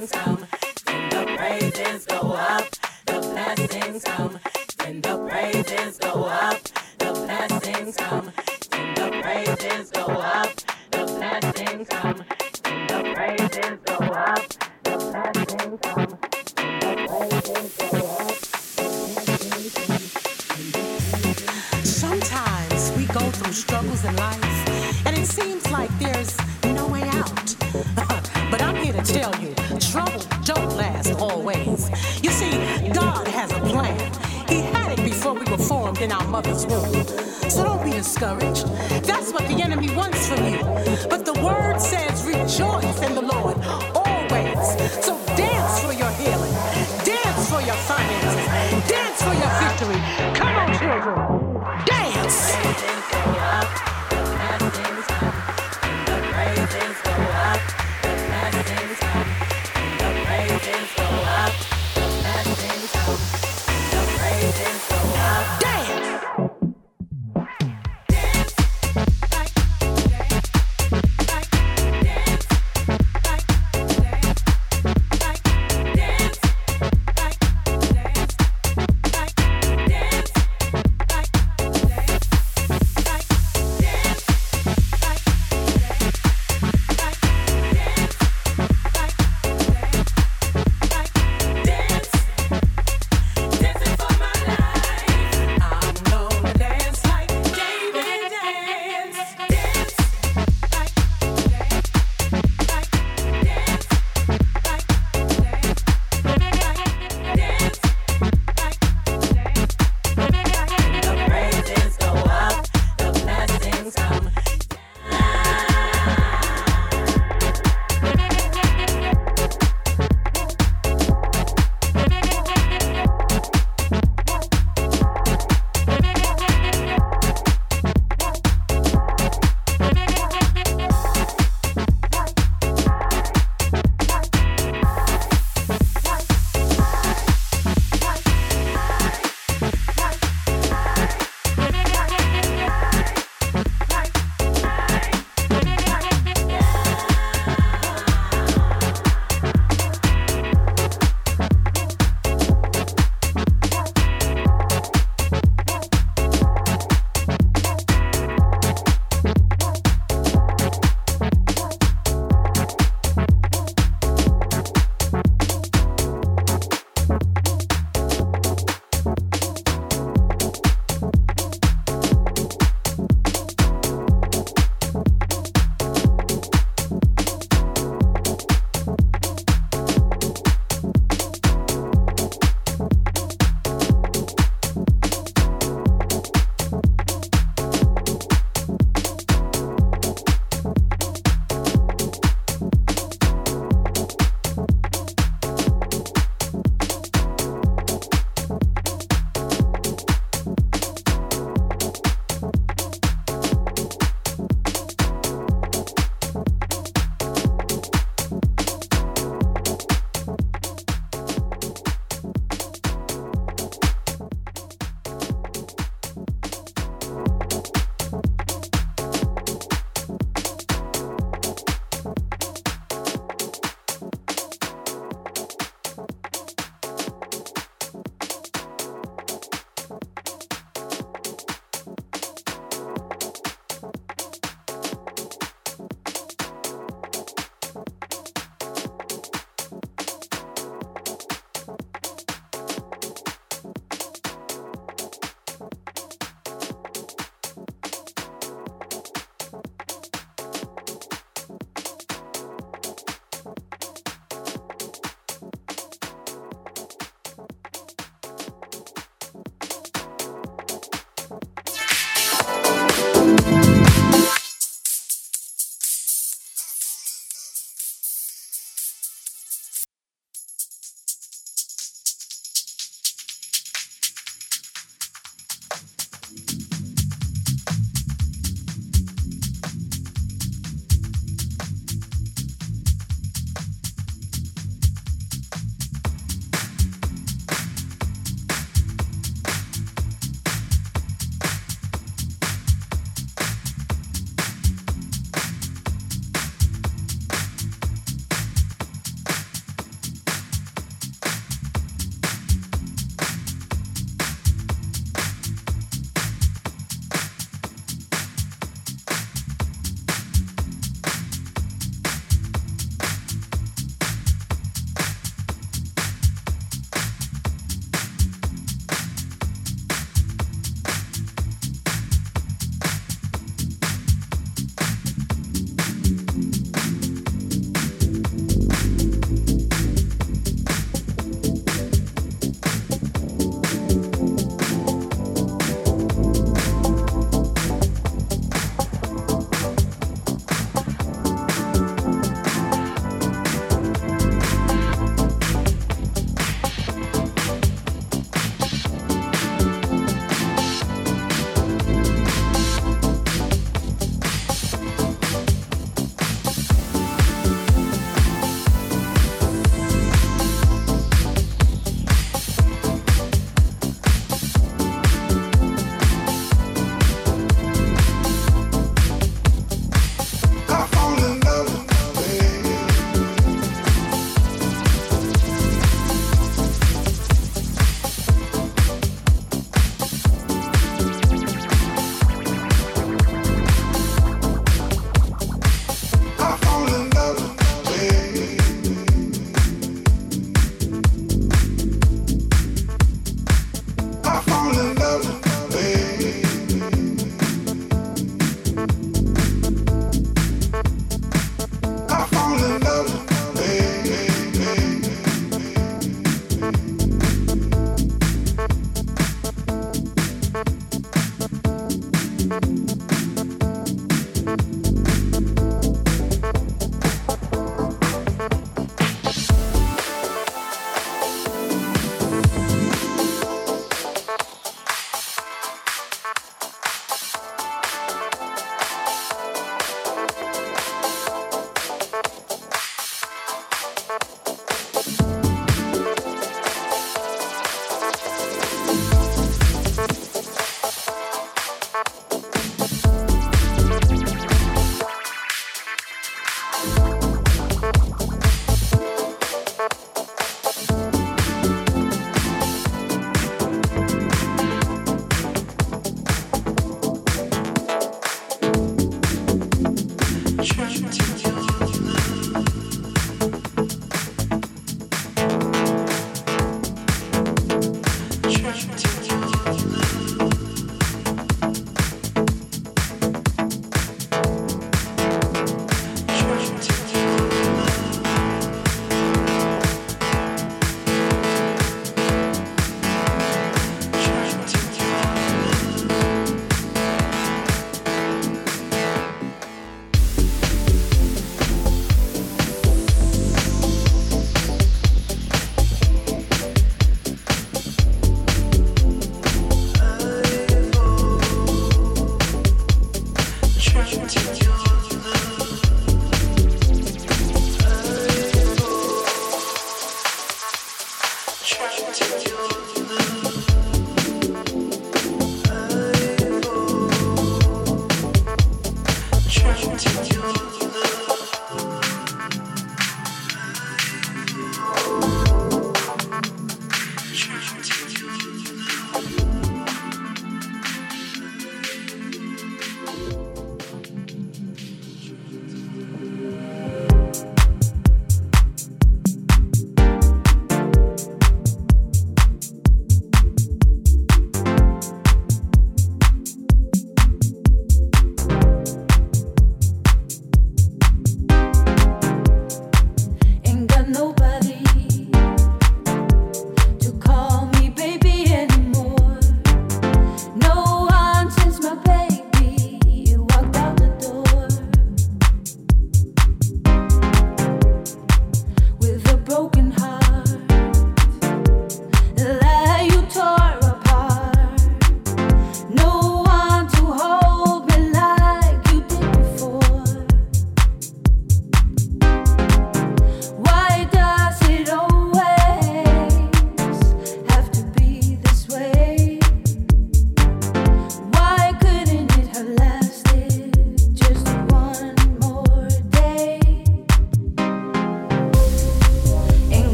like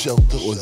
shelter, or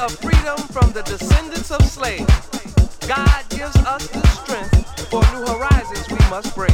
of time to the one you feel in the strength for new horizons we must mind.